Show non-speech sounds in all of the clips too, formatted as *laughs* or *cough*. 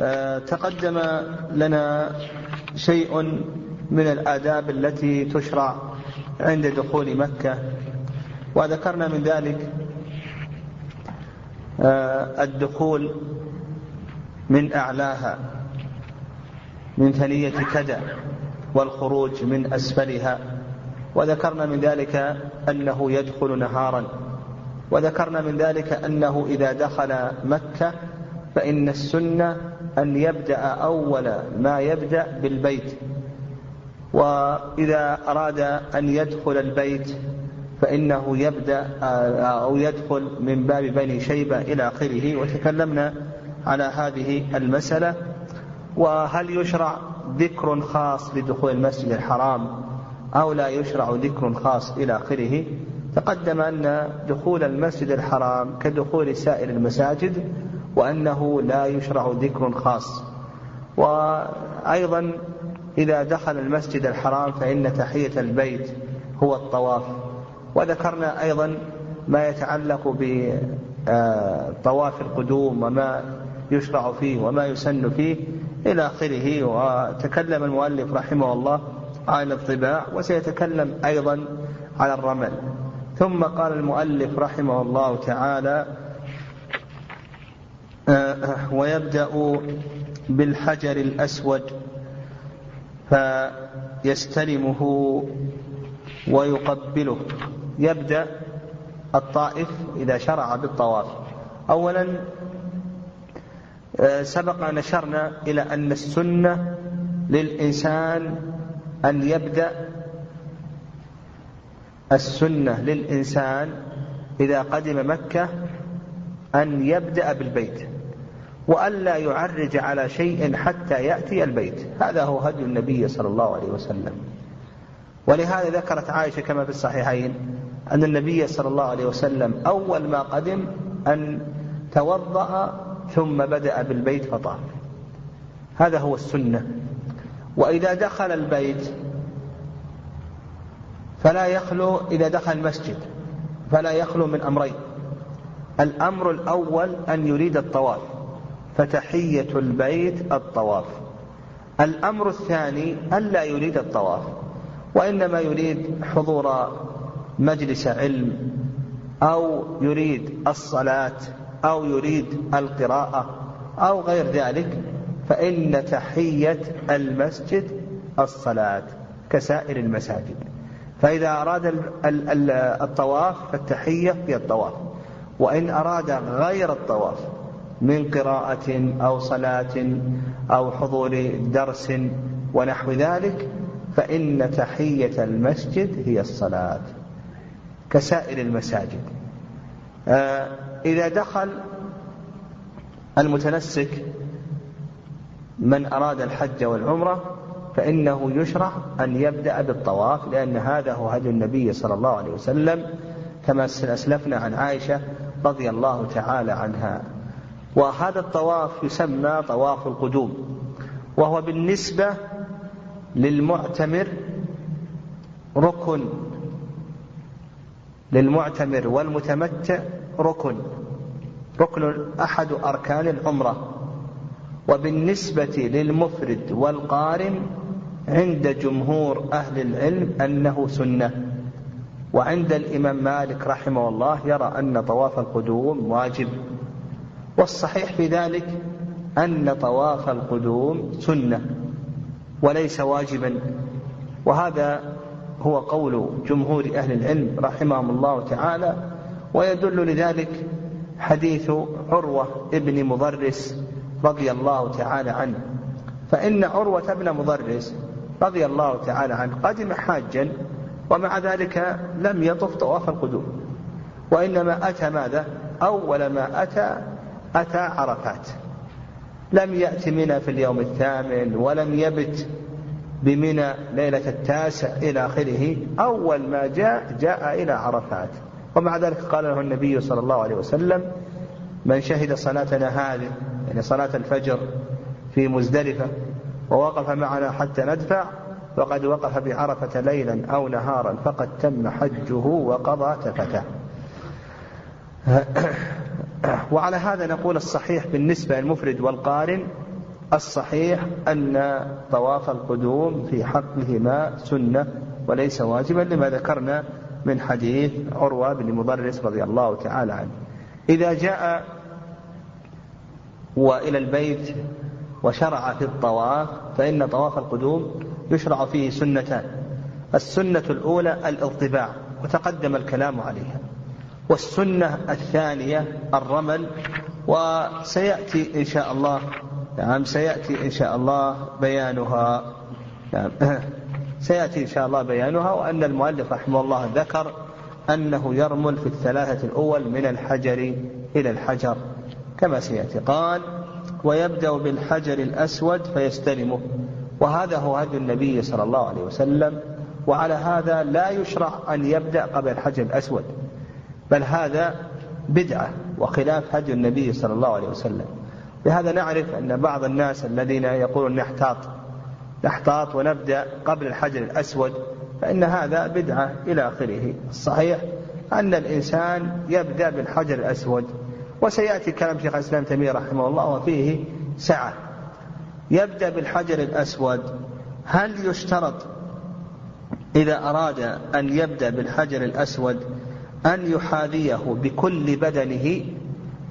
آه، تقدم لنا شيء من الآداب التي تشرع عند دخول مكة وذكرنا من ذلك آه، الدخول من أعلاها من ثنية كدى والخروج من أسفلها وذكرنا من ذلك أنه يدخل نهارا وذكرنا من ذلك أنه إذا دخل مكة فإن السنة أن يبدأ أول ما يبدأ بالبيت. وإذا أراد أن يدخل البيت فإنه يبدأ أو يدخل من باب بني شيبة إلى آخره. وتكلمنا على هذه المسألة. وهل يشرع ذكر خاص لدخول المسجد الحرام أو لا يشرع ذكر خاص إلى آخره؟ تقدم أن دخول المسجد الحرام كدخول سائر المساجد وأنه لا يشرع ذكر خاص. وأيضا إذا دخل المسجد الحرام فإن تحية البيت هو الطواف. وذكرنا أيضا ما يتعلق بطواف القدوم وما يشرع فيه وما يسن فيه إلى آخره. وتكلم المؤلف رحمه الله عن الطباع وسيتكلم أيضا على الرمل. ثم قال المؤلف رحمه الله تعالى ويبدأ بالحجر الأسود فيستلمه ويقبله. يبدأ الطائف إذا شرع بالطواف. أولا آه، سبق نشرنا إلى أن السنة للإنسان أن يبدأ السنة للإنسان إذا قدم مكة أن يبدأ بالبيت. وألا يعرج على شيء حتى يأتي البيت. هذا هو هدي النبي صلى الله عليه وسلم. ولهذا ذكرت عائشة كما في الصحيحين أن النبي صلى الله عليه وسلم أول ما قدم أن توضأ ثم بدأ بالبيت فطاف. هذا هو السنة. وإذا دخل البيت فلا يخلو إذا دخل المسجد فلا يخلو من أمرين. الأمر الأول أن يريد الطواف. فتحية البيت الطواف. الأمر الثاني ألا يريد الطواف وإنما يريد حضور مجلس علم أو يريد الصلاة أو يريد القراءة أو غير ذلك فإن تحية المسجد الصلاة كسائر المساجد. فإذا أراد الطواف فالتحية هي الطواف. وإن أراد غير الطواف من قراءة أو صلاة أو حضور درس ونحو ذلك فإن تحية المسجد هي الصلاة كسائر المساجد. آه، إذا دخل المتنسك من أراد الحج والعمرة فإنه يشرع أن يبدأ بالطواف لأن هذا هو هدي النبي صلى الله عليه وسلم كما أسلفنا عن عائشة رضي الله تعالى عنها. وهذا الطواف يسمى طواف القدوم وهو بالنسبة للمعتمر ركن للمعتمر والمتمتع ركن ركن أحد أركان العمرة. وبالنسبة للمفرد والقارن عند جمهور أهل العلم أنه سنة. وعند الإمام مالك رحمه الله يرى أن طواف القدوم واجب. والصحيح في ذلك أن طواف القدوم سنة وليس واجبا وهذا هو قول جمهور أهل العلم رحمهم الله تعالى ويدل لذلك حديث عروة ابن مضرس رضي الله تعالى عنه فإن عروة بن مضرس رضي الله تعالى عنه قدم حاجا ومع ذلك لم يطف طواف القدوم وإنما أتى ماذا؟ أول ما أتى أتى عرفات. لم يأت منى في اليوم الثامن ولم يبت بمنى ليلة التاسع إلى آخره. أول ما جاء جاء إلى عرفات. ومع ذلك قال له النبي صلى الله عليه وسلم من شهد صلاتنا هذه يعني صلاة الفجر في مزدلفة ووقف معنا حتى ندفع وقد وقف بعرفة ليلا أو نهارا فقد تم حجه وقضى تفته. وعلى هذا نقول الصحيح بالنسبة للمفرد والقارن الصحيح أن طواف القدوم في حقهما سنة وليس واجبا لما ذكرنا من حديث عروة بن مضرس رضي الله تعالى عنه. إذا جاء وإلى البيت وشرع في الطواف فإن طواف القدوم يشرع فيه سنتان. السنة الأولى الاضطباع وتقدم الكلام عليها. والسنة الثانية الرمل وسيأتي إن شاء الله نعم سيأتي إن شاء الله بيانها. نعم. *laughs* سيأتي إن شاء الله بيانها وأن المؤلف رحمه الله ذكر أنه يرمل في الثلاثة الأول من الحجر إلى الحجر كما سيأتي. قال ويبدأ بالحجر الأسود فيستلمه. وهذا هو هدي النبي صلى الله عليه وسلم وعلى هذا لا يشرع أن يبدأ قبل الحجر الأسود. بل هذا بدعة وخلاف هدي النبي صلى الله عليه وسلم. لهذا نعرف أن بعض الناس الذين يقولون نحتاط نحتاط ونبدأ قبل الحجر الأسود فإن هذا بدعة إلى آخره. الصحيح أن الإنسان يبدأ بالحجر الأسود وسيأتي كلام شيخ الإسلام تيمية رحمه الله وفيه سعة. يبدأ بالحجر الأسود هل يشترط إذا أراد أن يبدأ بالحجر الأسود أن يحاذيه بكل بدنه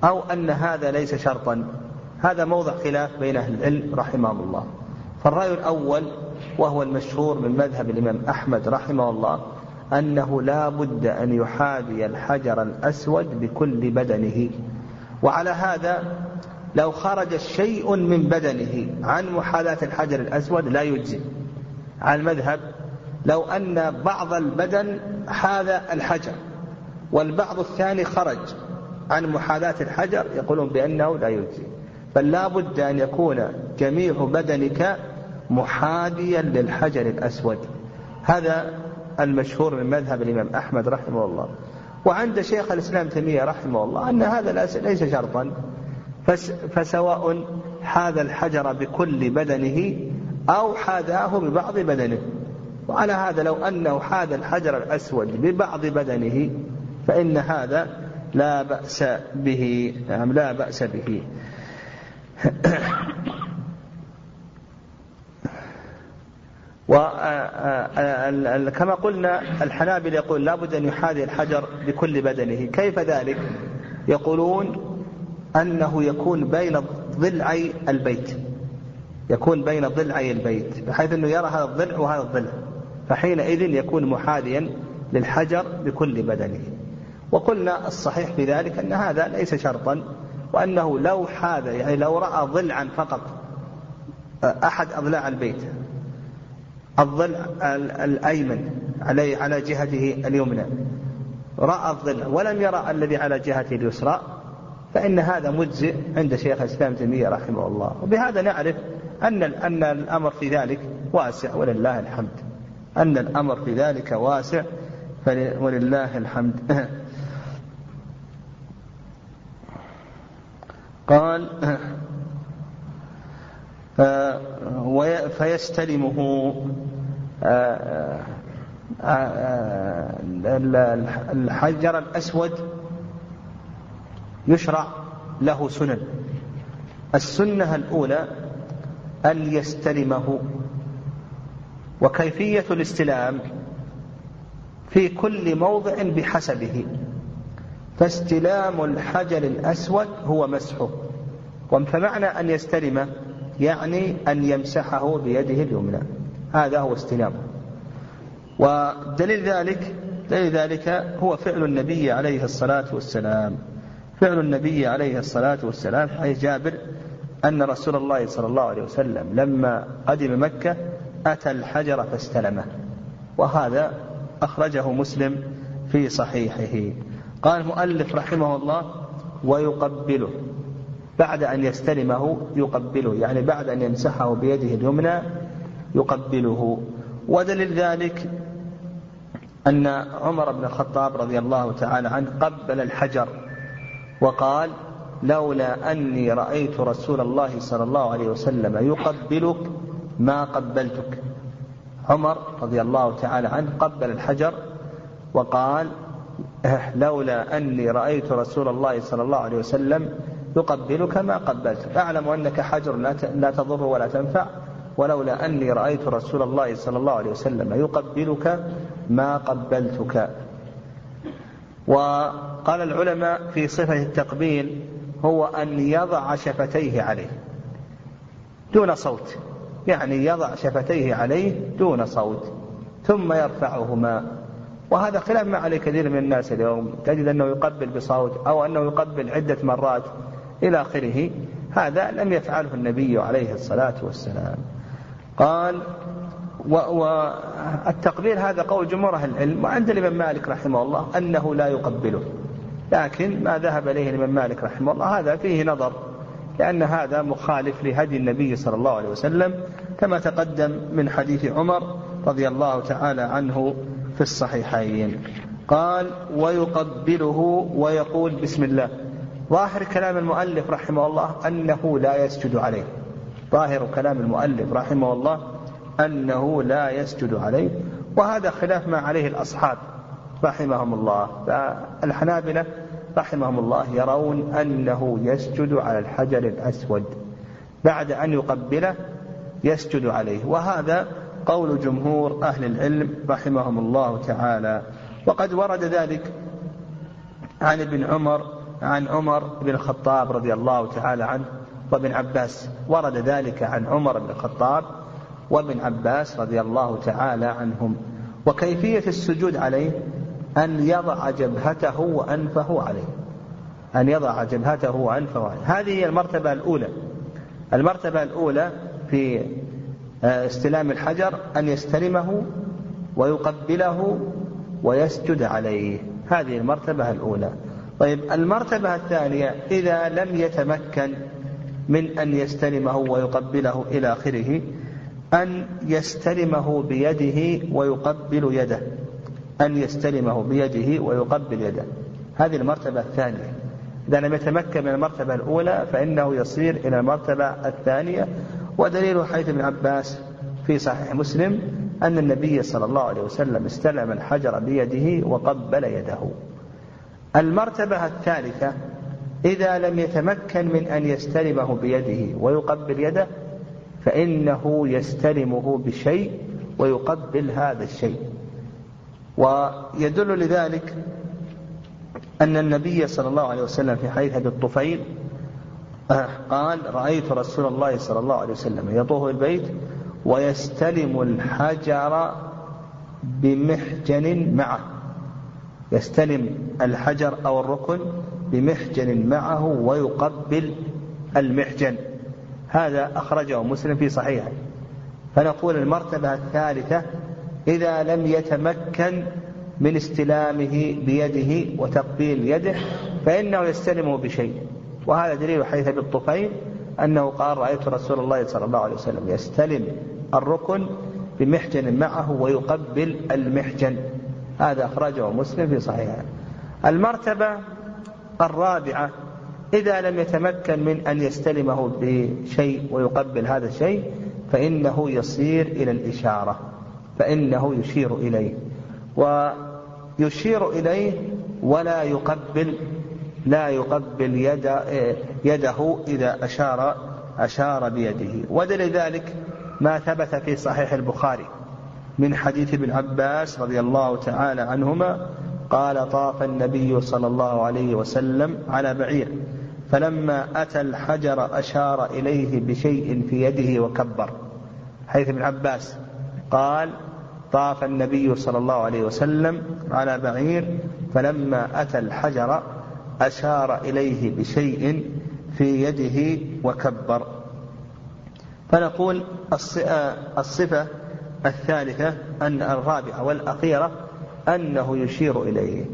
أو أن هذا ليس شرطا. هذا موضع خلاف بين أهل العلم رحمهم الله. فالرأي الأول وهو المشهور من مذهب الإمام أحمد رحمه الله أنه لا بد أن يحاذي الحجر الأسود بكل بدنه. وعلى هذا لو خرج شيء من بدنه عن محاذاة الحجر الأسود لا يجزي على المذهب لو أن بعض البدن حاذى الحجر. والبعض الثاني خرج عن محاذاة الحجر يقولون بأنه لا يجزي. بل بد أن يكون جميع بدنك محاذيا للحجر الأسود. هذا المشهور من مذهب الإمام أحمد رحمه الله. وعند شيخ الإسلام تيمية رحمه الله أن هذا ليس شرطا. فسواء حاذى الحجر بكل بدنه أو حاذاه ببعض بدنه. وعلى هذا لو أنه حاذى الحجر الأسود ببعض بدنه فإن هذا لا بأس به نعم لا بأس به. *coughs* وكما قلنا الحنابل يقول لابد أن يحاذي الحجر بكل بدنه. كيف ذلك؟ يقولون أنه يكون بين ضلعي البيت. يكون بين ضلعي البيت بحيث أنه يرى هذا الضلع وهذا الضلع. فحينئذ يكون محاذيا للحجر بكل بدنه. وقلنا الصحيح في ذلك أن هذا ليس شرطا وأنه لو حاذ يعني لو رأى ضلعا فقط أحد أضلاع البيت الضلع الأيمن علي على جهته اليمنى رأى الضلع ولم يرى الذي على جهته اليسرى فإن هذا مجزئ عند شيخ الإسلام تيمية رحمه الله. وبهذا نعرف أن أن الأمر في ذلك واسع ولله الحمد. أن الأمر في ذلك واسع ولله الحمد. *laughs* قال فيستلمه الحجر الأسود يشرع له سنن. السنة الأولى أن يستلمه. وكيفية الاستلام في كل موضع بحسبه. فاستلام الحجر الأسود هو مسحه. فمعنى أن يستلمه يعني أن يمسحه بيده اليمنى. هذا هو استلامه. ودليل ذلك دليل ذلك هو فعل النبي عليه الصلاة والسلام. فعل النبي عليه الصلاة والسلام حيث جابر أن رسول الله صلى الله عليه وسلم لما قدم مكة أتى الحجر فاستلمه. وهذا أخرجه مسلم في صحيحه. قال المؤلف رحمه الله ويقبله. بعد أن يستلمه يقبله يعني بعد أن يمسحه بيده اليمنى يقبله. ودليل ذلك أن عمر بن الخطاب رضي الله تعالى عنه قبل الحجر وقال لولا أني رأيت رسول الله صلى الله عليه وسلم يقبلك ما قبلتك. عمر رضي الله تعالى عنه قبل الحجر وقال لولا أني رأيت رسول الله صلى الله عليه وسلم يقبلك ما قبلت. أعلم أنك حجر لا تضر ولا تنفع. ولولا أني رأيت رسول الله صلى الله عليه وسلم يقبلك ما قبلتك. وقال العلماء في صفة التقبيل هو أن يضع شفتيه عليه دون صوت. يعني يضع شفتيه عليه دون صوت ثم يرفعهما. وهذا خلاف ما عليه كثير من الناس اليوم. تجد أنه يقبل بصوت أو أنه يقبل عدة مرات إلى آخره. هذا لم يفعله النبي عليه الصلاة والسلام. قال والتقبيل هذا قول جمهور أهل العلم. وعند الإمام مالك رحمه الله أنه لا يقبله. لكن ما ذهب إليه الإمام مالك رحمه الله هذا فيه نظر. لأن هذا مخالف لهدي النبي صلى الله عليه وسلم كما تقدم من حديث عمر رضي الله تعالى عنه. في الصحيحين. قال ويقبله ويقول بسم الله. ظاهر كلام المؤلف رحمه الله أنه لا يسجد عليه. ظاهر كلام المؤلف رحمه الله أنه لا يسجد عليه. وهذا خلاف ما عليه الأصحاب رحمهم الله. فالحنابلة رحمهم الله يرون أنه يسجد على الحجر الأسود. بعد أن يقبله يسجد عليه. وهذا قول جمهور أهل العلم رحمهم الله تعالى. وقد ورد ذلك عن ابن عمر عن عمر بن الخطاب رضي الله تعالى عنه وابن عباس. ورد ذلك عن عمر بن الخطاب وابن عباس رضي الله تعالى عنهم. وكيفية السجود عليه؟ أن يضع جبهته وأنفه عليه. أن يضع جبهته وأنفه عليه. هذه هي المرتبة الأولى. المرتبة الأولى في استلام الحجر أن يستلمه ويقبله ويسجد عليه. هذه المرتبة الأولى. طيب المرتبة الثانية إذا لم يتمكن من أن يستلمه ويقبله إلى آخره أن يستلمه بيده ويقبل يده. أن يستلمه بيده ويقبل يده. هذه المرتبة الثانية. إذا لم يتمكن من المرتبة الأولى فإنه يصير إلى المرتبة الثانية ودليل حديث ابن عباس في صحيح مسلم أن النبي صلى الله عليه وسلم استلم الحجر بيده وقبل يده. المرتبة الثالثة إذا لم يتمكن من أن يستلمه بيده ويقبل يده فإنه يستلمه بشيء ويقبل هذا الشيء. ويدل لذلك أن النبي صلى الله عليه وسلم في حديث الطفيل قال رأيت رسول الله صلى الله عليه وسلم يطوف البيت ويستلم الحجر بمحجن معه. يستلم الحجر أو الركن بمحجن معه ويقبل المحجن. هذا أخرجه مسلم في صحيحه. فنقول المرتبة الثالثة إذا لم يتمكن من استلامه بيده وتقبيل يده فإنه يستلمه بشيء. وهذا دليل حديث أبي الطفيل أنه قال رأيت رسول الله صلى الله عليه وسلم يستلم الركن بمحجن معه ويقبل المحجن. هذا أخرجه مسلم في صحيحه. المرتبة الرابعة إذا لم يتمكن من أن يستلمه بشيء ويقبل هذا الشيء فإنه يصير إلى الإشارة فإنه يشير إليه ويشير إليه ولا يقبل لا يقبل يد يده إذا أشار أشار بيده. ودل ذلك ما ثبت في صحيح البخاري من حديث ابن عباس رضي الله تعالى عنهما قال طاف النبي صلى الله عليه وسلم على بعير فلما أتى الحجر أشار إليه بشيء في يده وكبر. حيث ابن عباس قال طاف النبي صلى الله عليه وسلم على بعير فلما أتى الحجر أشار إليه بشيء في يده وكبر. فنقول الصفة الثالثة أن الرابعة والأخيرة أنه يشير إليه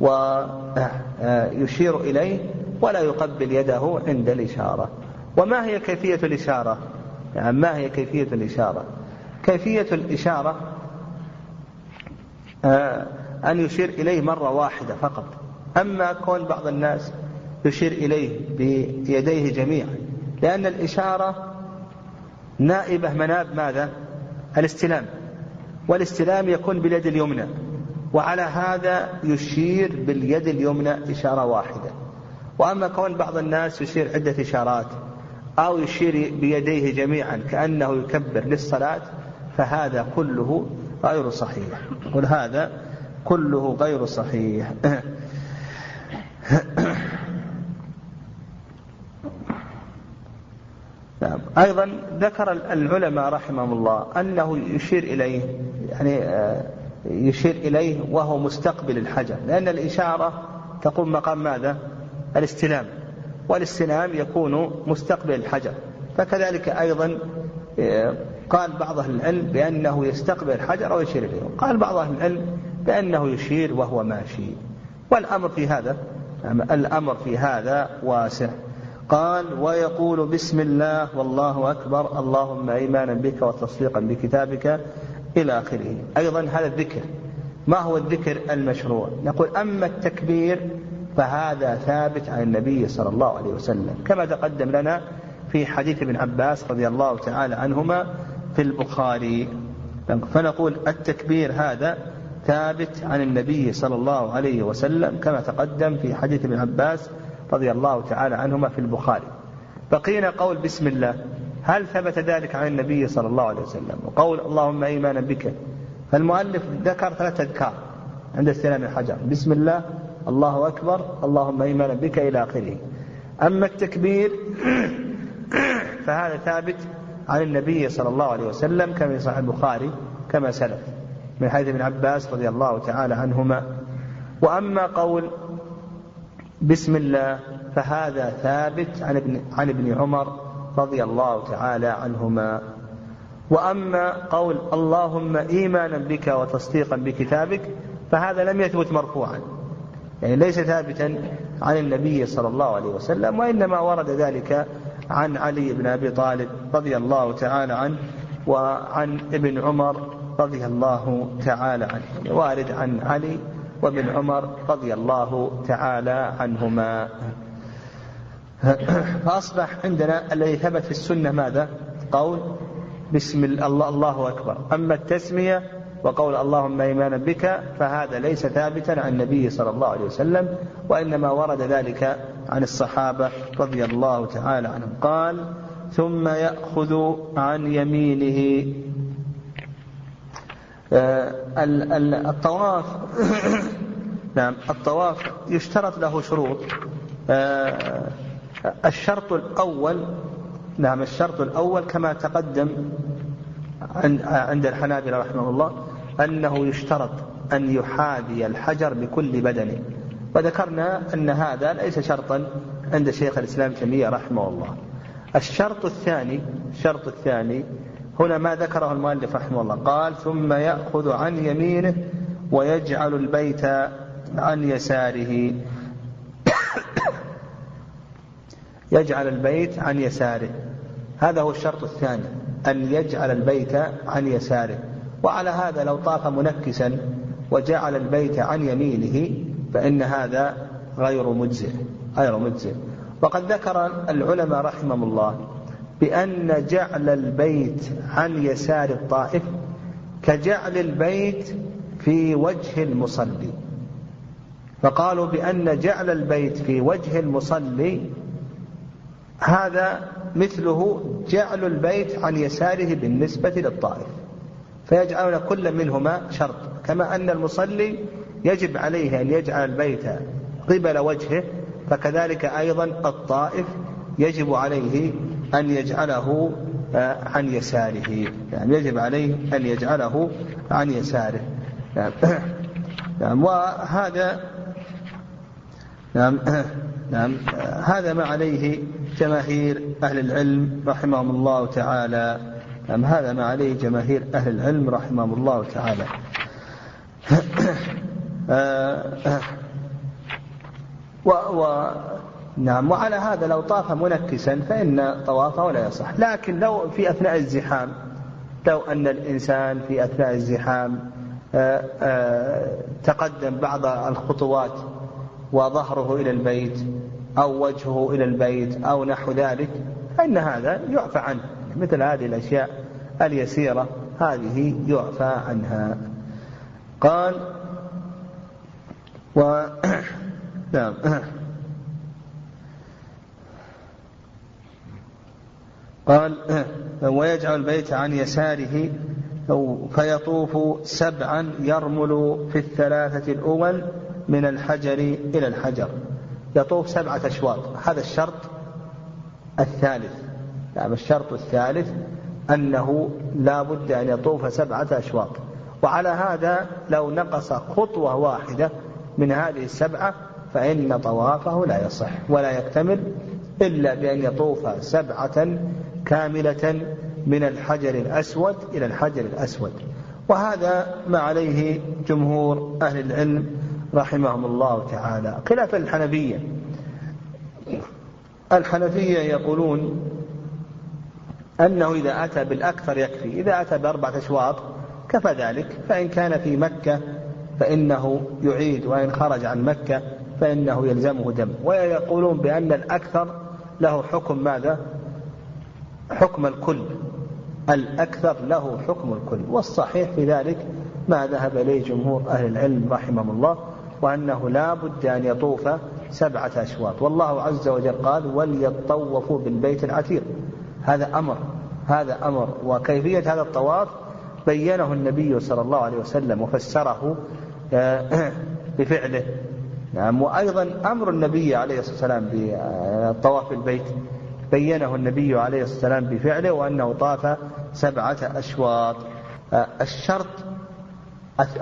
ويشير إليه ولا يقبل يده عند الإشارة. وما هي كيفية الإشارة؟ يعني ما هي كيفية الإشارة؟ كيفية الإشارة؟ آه، أن يشير إليه مرة واحدة فقط. أما كون بعض الناس يشير إليه بيديه جميعا لأن الإشارة نائبة مناب ماذا؟ الاستلام. والاستلام يكون باليد اليمنى وعلى هذا يشير باليد اليمنى إشارة واحدة. وأما كون بعض الناس يشير عدة إشارات أو يشير بيديه جميعا كأنه يكبر للصلاة فهذا كله غير صحيح. قل هذا كله غير صحيح. *laughs* *coughs* نعم. أيضا ذكر العلماء رحمهم الله أنه يشير إليه يعني آه، يشير إليه وهو مستقبل الحجر لأن الإشارة تقوم مقام ماذا؟ الاستلام. والاستلام يكون مستقبل الحجر. فكذلك أيضا آه، قال بعض أهل العلم بأنه يستقبل الحجر أو يشير إليه. قال بعض أهل العلم بأنه يشير وهو ماشي. والأمر في هذا الأمر في هذا واسع. قال ويقول بسم الله والله أكبر اللهم إيمانا بك وتصديقا بكتابك إلى آخره. أيضا هذا الذكر ما هو الذكر المشروع؟ نقول أما التكبير فهذا ثابت عن النبي صلى الله عليه وسلم كما تقدم لنا في حديث ابن عباس رضي الله تعالى عنهما في البخاري. فنقول التكبير هذا ثابت عن النبي صلى الله عليه وسلم كما تقدم في حديث ابن عباس رضي الله تعالى عنهما في البخاري. بقينا قول بسم الله هل ثبت ذلك عن النبي صلى الله عليه وسلم؟ وقول اللهم إيمانا بك. فالمؤلف ذكر ثلاثة أذكار عند استلام الحجر. بسم الله الله أكبر اللهم إيمانا بك إلى آخره. أما التكبير فهذا ثابت عن النبي صلى الله عليه وسلم كما في صحيح البخاري كما سلف. من حديث ابن عباس رضي الله تعالى عنهما. وأما قول بسم الله فهذا ثابت عن ابن عن ابن عمر رضي الله تعالى عنهما. وأما قول اللهم إيمانا بك وتصديقا بكتابك فهذا لم يثبت مرفوعا. يعني ليس ثابتا عن النبي صلى الله عليه وسلم وإنما ورد ذلك عن علي بن أبي طالب رضي الله تعالى عنه وعن ابن عمر رضي الله تعالى عنه. وارد عن علي وابن عمر رضي الله تعالى عنهما. فأصبح عندنا الذي ثبت في السنة ماذا؟ قول بسم الله الله أكبر. أما التسمية وقول اللهم إيمانا بك فهذا ليس ثابتا عن النبي صلى الله عليه وسلم وإنما ورد ذلك عن الصحابة رضي الله تعالى عنهم. قال ثم يأخذ عن يمينه الطواف *coughs* نعم الطواف يشترط له شروط. آه، الشرط الأول نعم الشرط الأول كما تقدم عند الحنابلة رحمه الله أنه يشترط أن يحاذي الحجر بكل بدنه. وذكرنا أن هذا ليس شرطا عند شيخ الإسلام تيمية رحمه الله. الشرط الثاني الشرط الثاني هنا ما ذكره المؤلف رحمه الله. قال ثم يأخذ عن يمينه ويجعل البيت عن يساره. *coughs* يجعل البيت عن يساره. هذا هو الشرط الثاني أن يجعل البيت عن يساره. وعلى هذا لو طاف منكسا وجعل البيت عن يمينه فإن هذا غير مجزئ غير مجزئ. وقد ذكر العلماء رحمهم الله بأن جعل البيت عن يسار الطائف كجعل البيت في وجه المصلي. فقالوا بأن جعل البيت في وجه المصلي هذا مثله جعل البيت عن يساره بالنسبة للطائف. فيجعلون كل منهما شرط كما أن المصلي يجب عليه أن يجعل البيت قبل وجهه فكذلك أيضا الطائف يجب عليه أن يجعله آه، عن يساره. يعني يجب عليه أن يجعله عن يساره. نعم, وهذا نعم نعم هذا ما عليه جماهير أهل العلم رحمهم الله تعالى. نعم هذا ما عليه جماهير أهل العلم رحمهم الله تعالى. آه، و, و نعم وعلى هذا لو طاف منكسا فإن طوافه لا يصح. لكن لو في أثناء الزحام لو أن الإنسان في أثناء الزحام آه، آه، تقدم بعض الخطوات وظهره إلى البيت أو وجهه إلى البيت أو نحو ذلك فإن هذا يعفى عنه. مثل هذه الأشياء اليسيرة هذه يعفى عنها. قال و *coughs* نعم. قال *clears throat* ويجعل البيت عن يساره فيطوف سبعا يرمل في الثلاثة الأول من الحجر إلى الحجر. يطوف سبعة أشواط. هذا الشرط الثالث. نعم الشرط الثالث أنه لا بد أن يطوف سبعة أشواط. وعلى هذا لو نقص خطوة واحدة من هذه السبعة فإن طوافه لا يصح ولا يكتمل إلا بأن يطوف سبعة كاملة من الحجر الأسود إلى الحجر الأسود. وهذا ما عليه جمهور أهل العلم رحمهم الله تعالى. خلاف الحنفية. الحنفية يقولون أنه إذا أتى بالأكثر يكفي. إذا أتى بأربعة أشواط كفى ذلك. فإن كان في مكة فإنه يعيد وإن خرج عن مكة فإنه يلزمه دم. ويقولون بأن الأكثر له حكم ماذا؟ حكم الكل الأكثر له حكم الكل. والصحيح في ذلك ما ذهب إليه جمهور أهل العلم رحمهم الله وأنه لا بد أن يطوف سبعة أشواط. والله عز وجل قال وليطوفوا بالبيت العتيق. هذا أمر هذا أمر. وكيفية هذا الطواف؟ بينه النبي صلى الله عليه وسلم وفسره آه، *clears throat* بفعله. نعم. وأيضا أمر النبي عليه الصلاة والسلام بالطواف بالبيت. بينه النبي عليه والسلام بفعله وأنه طاف سبعة أشواط. آه، الشرط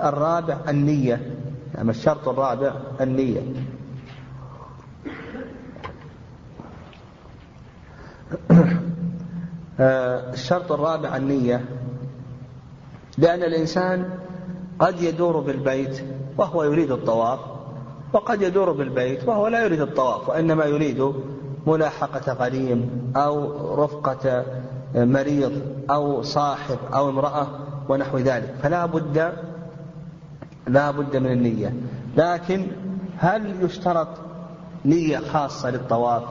الرابع النية. نعم الشرط الرابع النية. *coughs* الشرط الرابع النية. لأن الإنسان قد يدور بالبيت وهو يريد الطواف وقد يدور بالبيت وهو لا يريد الطواف وإنما يريد ملاحقة غريم أو رفقة مريض أو صاحب أو امرأة ونحو ذلك. فلا بد لا بد من النية. لكن هل يشترط نية خاصة للطواف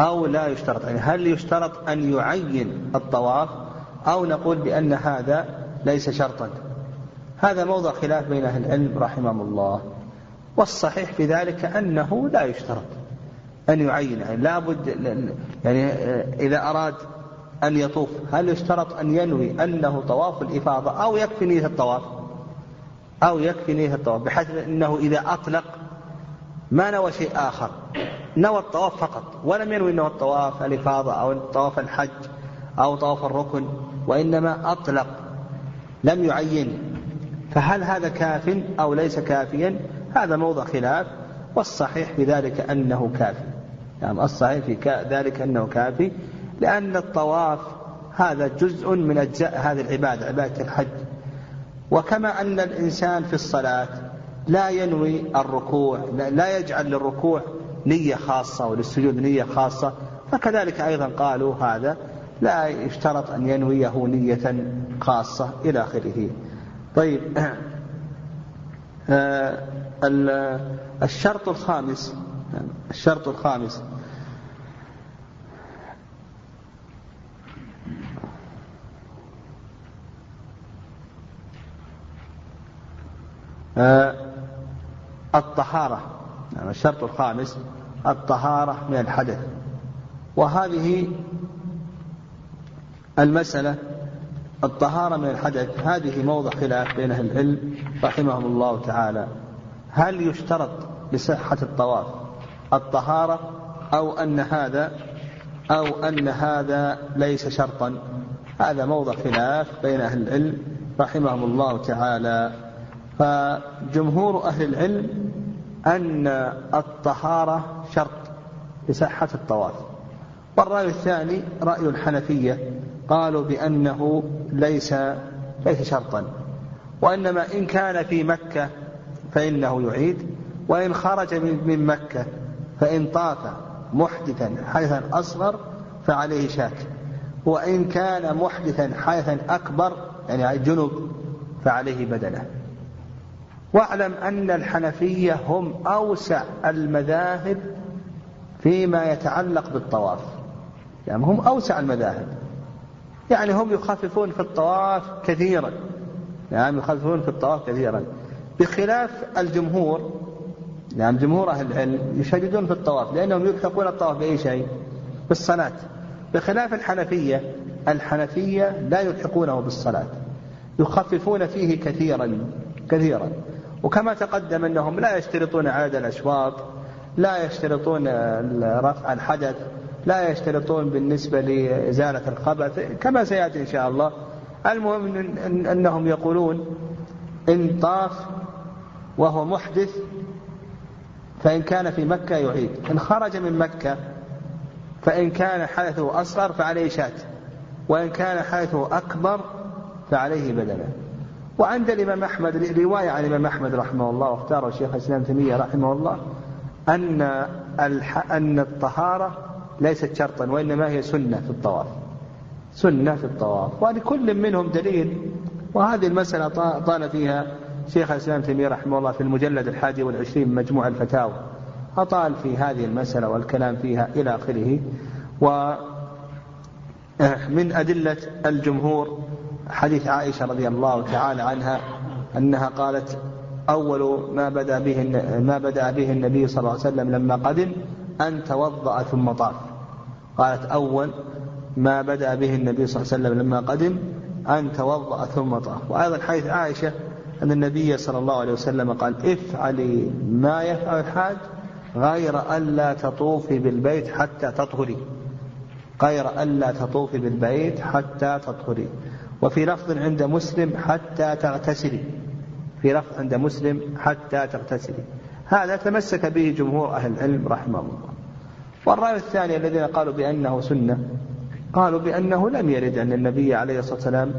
أو لا يشترط؟ يعني هل يشترط أن يعين الطواف أو نقول بأن هذا ليس شرطا؟ هذا موضع خلاف بين أهل العلم رحمهم الله. والصحيح في ذلك أنه لا يشترط. أن يعين يعني لا بد يعني إذا أراد أن يطوف هل يشترط أن ينوي أنه طواف الإفاضة أو يكفي نية الطواف؟ أو يكفي نية الطواف بحيث أنه إذا أطلق ما نوى شيء آخر نوى الطواف فقط ولم ينوي أنه الطواف الإفاضة أو طواف الحج أو طواف الركن وإنما أطلق لم يعين. فهل هذا كاف أو ليس كافيا؟ هذا موضع خلاف والصحيح في ذلك أنه كافي يعني الصحيح في ذلك أنه كافي لأن الطواف هذا جزء من أجزاء هذه العبادة عبادة الحج. وكما أن الإنسان في الصلاة لا ينوي الركوع لا يجعل للركوع نية خاصة وللسجود نية خاصة. فكذلك أيضا قالوا هذا لا يشترط أن ينويه نية خاصة إلى آخره. طيب *clears throat* آه، الشرط الخامس الشرط الخامس. آه، الطهارة. يعني الشرط الخامس الطهارة من الحدث. وهذه المسألة الطهارة من الحدث هذه موضع خلاف بين أهل العلم رحمهم الله تعالى. هل يشترط لصحة الطواف؟ الطهارة أو أن هذا أو أن هذا ليس شرطا. هذا موضع خلاف بين أهل العلم رحمهم الله تعالى. فجمهور أهل العلم أن الطهارة شرط لصحة الطواف. والرأي الثاني رأي الحنفية قالوا بأنه ليس ليس شرطا. وإنما إن كان في مكة فإنه يعيد وإن خرج من مكة فإن طاف محدثا حدثا أصغر فعليه شاك. وإن كان محدثا حدثا أكبر يعني جنب فعليه بدنة. واعلم أن الحنفية هم أوسع المذاهب فيما يتعلق بالطواف. يعني هم أوسع المذاهب. يعني هم يخففون في الطواف كثيرا. يعني يخففون في الطواف كثيرا. بخلاف الجمهور يعني جمهور أهل العلم يشددون في الطواف لأنهم يلحقون الطواف بأي شيء؟ بالصلاة. بخلاف الحنفية الحنفية لا يلحقونه بالصلاة. يخففون فيه كثيرا كثيرا. وكما تقدم أنهم لا يشترطون عدد الأشواط لا يشترطون رفع الحدث لا يشترطون بالنسبة لإزالة الخبث كما سيأتي إن شاء الله. المهم أنهم يقولون إن طاف وهو محدث فإن كان في مكة يعيد. إن خرج من مكة فإن كان حدثه أصغر فعليه شاة. وإن كان حدثه أكبر فعليه بدنة. وعند الإمام أحمد رواية عن الإمام أحمد رحمه الله واختاره الشيخ الإسلام تيمية رحمه الله أن أن الطهارة ليست شرطا وإنما هي سنة في الطواف. سنة في الطواف. ولكل منهم دليل. وهذه المسألة طال فيها شيخ الإسلام تيمية رحمه الله في المجلد الحادي والعشرين من مجموع الفتاوى. أطال في هذه المسألة والكلام فيها إلى آخره. ومن أدلة الجمهور حديث عائشة رضي الله تعالى عنها أنها قالت أول ما بدأ به ما بدأ به النبي صلى الله عليه وسلم لما قدم أن توضأ ثم طاف. قالت أول ما بدأ به النبي صلى الله عليه وسلم لما قدم أن توضأ ثم طاف. وأيضا حديث عائشة أن النبي صلى الله عليه وسلم قال افعلي ما يفعل الحاج غير ألا تطوفي بالبيت حتى تطهري. غير ألا تطوفي بالبيت حتى تطهري. وفي لفظ عند مسلم حتى تغتسلي. في لفظ عند مسلم حتى تغتسلي. هذا تمسك به جمهور أهل العلم رحمه الله. والرأي الثاني الذين قالوا بأنه سنة قالوا بأنه لم يرد أن النبي عليه الصلاة والسلام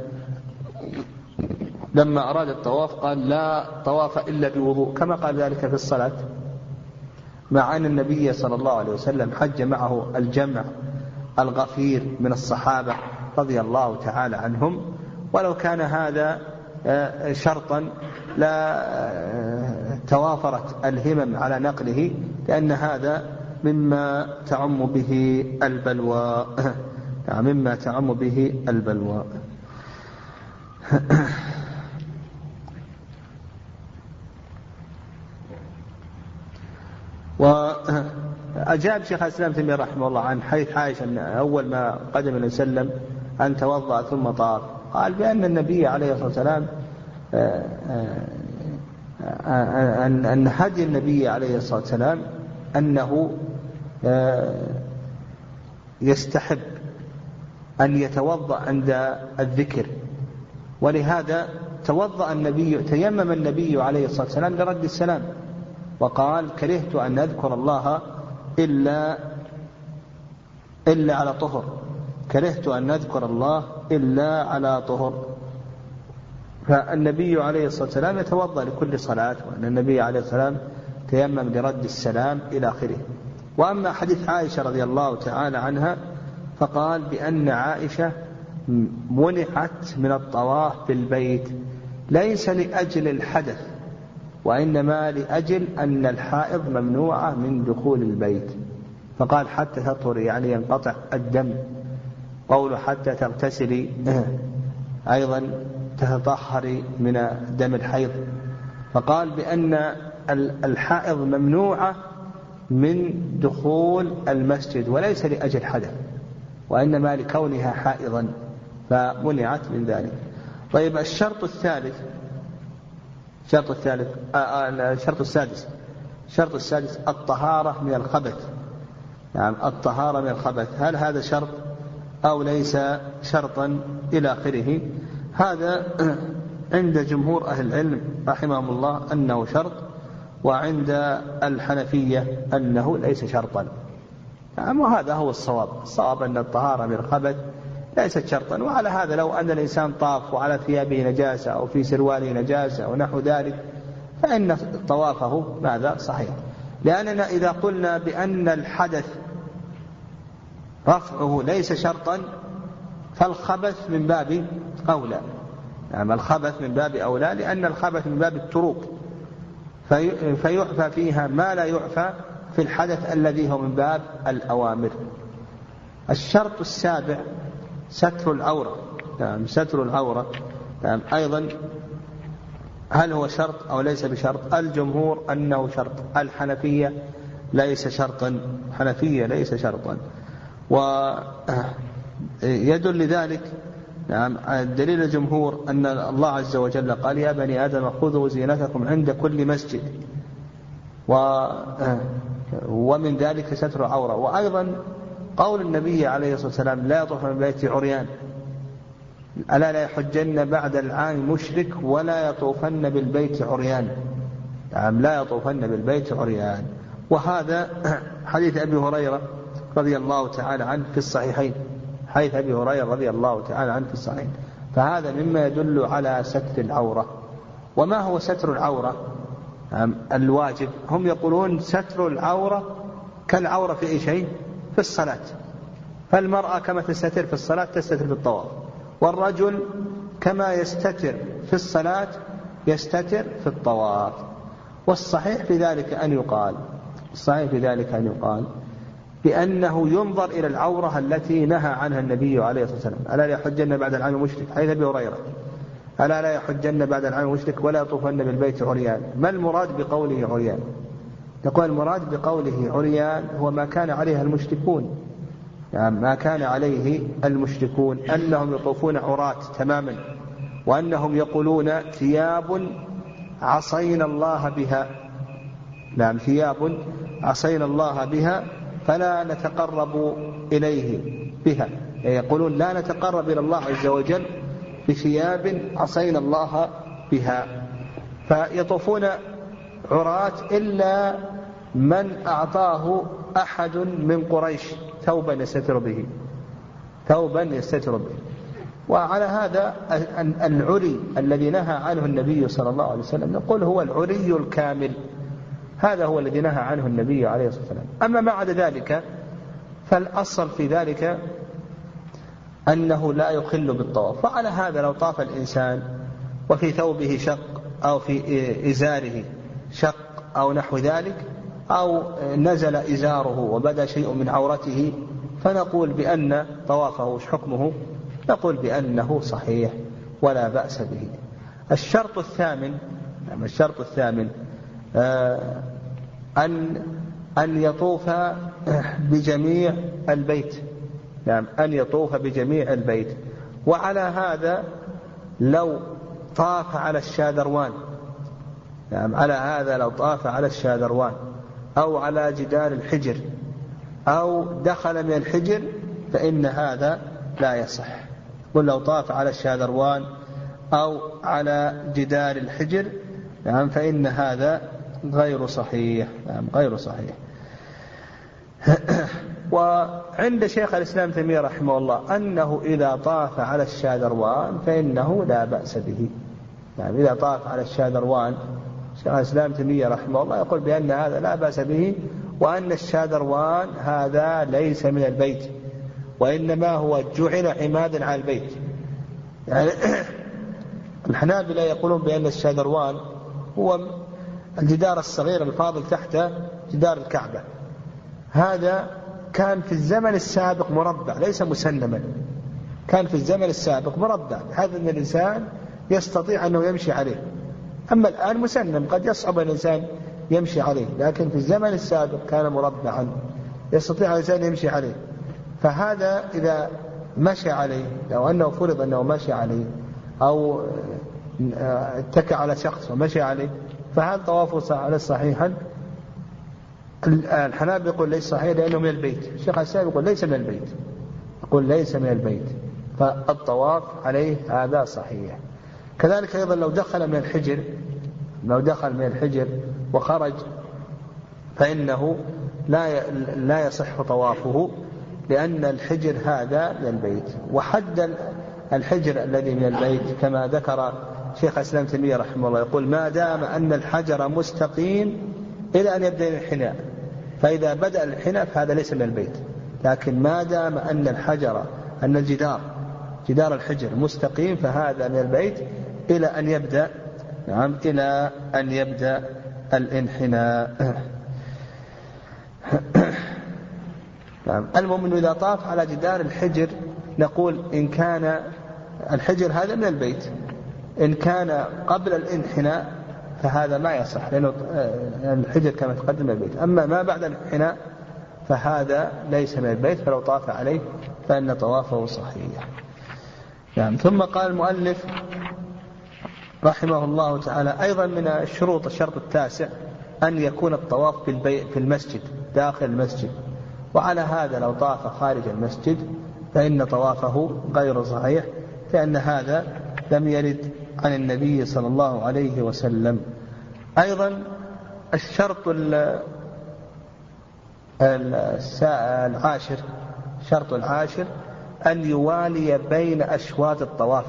لما أراد الطواف قال لا طواف إلا بوضوء كما قال ذلك في الصلاة. مع أن النبي صلى الله عليه وسلم حج معه الجمع الغفير من الصحابة رضي الله تعالى عنهم. ولو كان هذا آه، شرطا لا آه، توافرت الهمم على نقله لأن هذا مما تعم به البلوى. *clears throat* مما تعم به البلوى. *clears throat* وأجاب شيخ الإسلام تيمية رحمه الله عن حيث عائشة أن أول ما قدم النبي صلى الله عليه وسلم أن توضأ ثم طاف. قال بأن النبي عليه الصلاة والسلام آه، آه، أن أن هدي النبي عليه الصلاة والسلام أنه آه، يستحب أن يتوضأ عند الذكر. ولهذا توضأ النبي تيمم النبي عليه الصلاة والسلام لرد السلام. وقال كرهت أن أذكر الله إلا إلا على طهر. كرهت أن أذكر الله إلا على طهر. فالنبي عليه الصلاة والسلام يتوضأ لكل صلاة وأن النبي عليه الصلاة والسلام تيمم لرد السلام إلى آخره. وأما حديث عائشة رضي الله تعالى عنها فقال بأن عائشة منعت من الطواف بالبيت ليس لأجل الحدث وإنما لأجل أن الحائض ممنوعة من دخول البيت. فقال حتى تطهر يعني ينقطع الدم. قول حتى تغتسلي *clears throat* أيضا تتطهري من دم الحيض. فقال بأن الحائض ممنوعة من دخول المسجد وليس لأجل حدث وإنما لكونها حائضا فمنعت من ذلك. طيب الشرط الثالث الشرط الثالث آه، آه، الشرط السادس. الشرط السادس الطهارة من الخبث. نعم يعني الطهارة من الخبث. هل هذا شرط أو ليس شرطا إلى آخره؟ هذا *clears throat* عند جمهور أهل العلم رحمهم الله أنه شرط وعند الحنفية أنه ليس شرطا. نعم وهذا هو الصواب. الصواب أن الطهارة من الخبث ليست شرطا. وعلى هذا لو أن الإنسان طاف وعلى ثيابه نجاسة أو في سرواله نجاسة ونحو ذلك فإن طوافه ماذا؟ صحيح. لأننا إذا قلنا بأن الحدث رفعه ليس شرطا فالخبث من باب أولى. نعم الخبث من باب أولى لأن الخبث من باب التروك في فيعفى فيها ما لا يعفى في الحدث الذي هو من باب الأوامر. الشرط السابع ستر العورة. نعم ستر العورة. نعم أيضا هل هو شرط أو ليس بشرط؟ الجمهور أنه شرط. الحنفية ليس شرطا. حنفية ليس شرطا. ويدل لذلك نعم دليل الجمهور أن الله عز وجل قال يا بني آدم خذوا زينتكم عند كل مسجد. و ومن ذلك ستر العورة. وأيضا قول النبي عليه الصلاة والسلام لا يطوف من البيت عريان. ألا لا يحجن بعد العام مشرك ولا يطوفن بالبيت عريان. نعم لا يطوفن بالبيت عريان. وهذا *clears throat* حديث أبي هريرة رضي الله تعالى عنه في الصحيحين. حديث أبي هريرة رضي الله تعالى عنه في الصحيحين. فهذا مما يدل على ستر العورة. وما هو ستر العورة؟ نعم الواجب. هم يقولون ستر العورة كالعورة في أي شيء؟ في الصلاة. فالمرأة كما تستتر في الصلاة تستتر في الطواف والرجل كما يستتر في الصلاة يستتر في الطواف. والصحيح في ذلك أن يقال الصحيح في ذلك أن يقال بأنه ينظر إلى العورة التي نهى عنها النبي عليه الصلاة والسلام. ألا لا يحجن بعد العام مشرك حيث أبي هريرة. ألا لا يحجن بعد العام مشرك ولا يطوفن بالبيت عريان؟ ما المراد بقوله عريان؟ نقول المراد بقوله عريان هو ما كان عليه المشركون. يعني ما كان عليه المشركون. أنهم يطوفون عراة تماما وأنهم يقولون ثياب عصينا الله بها. نعم ثياب عصينا الله بها فلا نتقرب إليه بها. يعني يقولون لا نتقرب إلى الله عز وجل بثياب عصينا الله بها. فيطوفون عراة إلا من أعطاه أحد من قريش. ثوبا يستتر به. ثوبا يستتر به. وعلى هذا العري الذي نهى عنه النبي صلى الله عليه وسلم نقول هو العري الكامل. هذا هو الذي نهى عنه النبي عليه الصلاة والسلام. أما ما عدا ذلك فالأصل في ذلك أنه لا يخل بالطواف. وعلى هذا لو طاف الإنسان وفي ثوبه شق أو في إزاره شق أو نحو ذلك أو نزل إزاره وبدا شيء من عورته فنقول بأن طوافه وش حكمه؟ نقول بأنه صحيح ولا بأس به. الشرط الثامن نعم الشرط الثامن آه، أن أن يطوف بجميع البيت. نعم أن يطوف بجميع البيت. وعلى هذا لو طاف على الشاذروان نعم على هذا لو طاف على الشاذروان أو على جدار الحجر أو دخل من الحجر فإن هذا لا يصح. قل لو طاف على الشاذروان أو على جدار الحجر نعم فإن هذا غير صحيح. نعم غير صحيح. *coughs* وعند شيخ الإسلام تيمية رحمه الله أنه إذا طاف على الشاذروان فإنه لا بأس به. يعني إذا طاف على الشاذروان شيخ الإسلام تيمية رحمه الله يقول بأن هذا لا بأس به وأن الشاذروان هذا ليس من البيت وإنما هو جعل عمادا على البيت. يعني *clears throat* الحنابلة يقولون بأن الشاذروان هو الجدار الصغير الفاضل تحت جدار الكعبة. هذا كان في الزمن السابق مربع ليس مسنما. كان في الزمن السابق مربع. بحيث أن الإنسان يستطيع أنه يمشي عليه. أما الآن مسنم قد يصعب الإنسان يمشي عليه لكن في الزمن السابق كان مربعا. يستطيع الإنسان يمشي عليه. فهذا إذا مشى عليه لو أنه فرض أنه مشى عليه أو اتكى على شخص ومشي عليه فهل طوافه على صحيحا؟ الحنابل يقول ليس صحيح لأنه من البيت. الشيخ الإسلام يقول ليس من البيت. يقول ليس من البيت. فالطواف عليه هذا صحيح. كذلك أيضا لو دخل من الحجر لو دخل من الحجر وخرج فإنه لا لا يصح طوافه لأن الحجر هذا من البيت. وحد الحجر الذي من البيت كما ذكر شيخ الإسلام تيمية رحمه الله يقول ما دام أن الحجر مستقيم إلى أن يبدأ الانحناء فإذا بدأ الانحناء فهذا ليس من البيت. لكن ما دام أن الحجر أن الجدار جدار الحجر مستقيم فهذا من البيت إلى أن يبدأ نعم إلى أن يبدأ الانحناء. نعم. المؤمن إذا طاف على جدار الحجر نقول إن كان الحجر هذا من البيت. إن كان قبل الانحناء فهذا ما يصح لأنه الحجر كما تقدم البيت. أما ما بعد الانحناء فهذا ليس من البيت فلو طاف عليه فإن طوافه صحيح. نعم. ثم قال المؤلف رحمه الله تعالى أيضا من الشروط الشرط التاسع أن يكون الطواف في المسجد داخل المسجد. وعلى هذا لو طاف خارج المسجد فإن طوافه غير صحيح لأن هذا لم يرد عن النبي صلى الله عليه وسلم. أيضا الشرط العاشر شرط العاشر أن يوالي بين أشواط الطواف.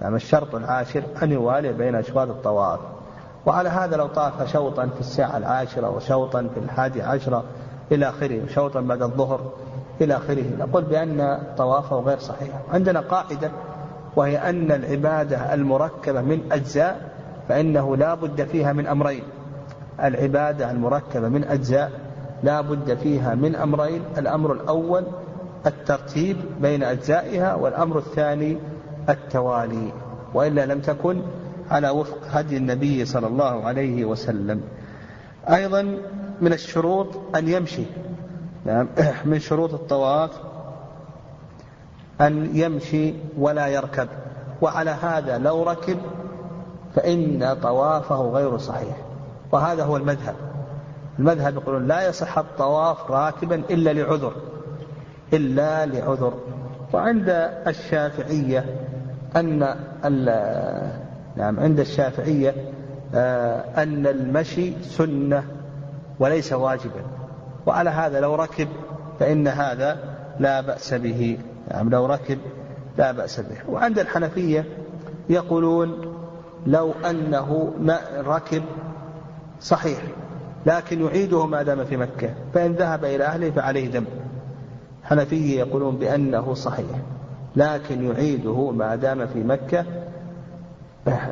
يعني الشرط العاشر أن يوالي بين أشواط الطواف. وعلى هذا لو طاف شوطا في الساعة العاشرة وشوطا في الحادي عشرة إلى آخره وشوطا بعد الظهر إلى آخره نقول بأن طوافه غير صحيح. عندنا قاعدة وهي أن العبادة المركبة من أجزاء فإنه لا بد فيها من أمرين. العبادة المركبة من أجزاء لا بد فيها من أمرين الأمر الأول الترتيب بين أجزائها والأمر الثاني التوالي وإلا لم تكن على وفق هدي النبي صلى الله عليه وسلم. أيضا من الشروط أن يمشي. نعم. *clears throat* من شروط الطواف أن يمشي ولا يركب. وعلى هذا لو ركب فإن طوافه غير صحيح. وهذا هو المذهب. المذهب يقولون لا يصح الطواف راكبا إلا لعذر. إلا لعذر. وعند الشافعية أن نعم عند الشافعية آه، أن المشي سنة وليس واجبا. وعلى هذا لو ركب فإن هذا لا بأس به. نعم لو ركب لا بأس به. وعند الحنفية يقولون لو أنه ما ركب صحيح لكن يعيده ما دام في مكة فإن ذهب إلى أهله فعليه دم حنفية يقولون بأنه صحيح. لكن يعيده ما دام في مكة.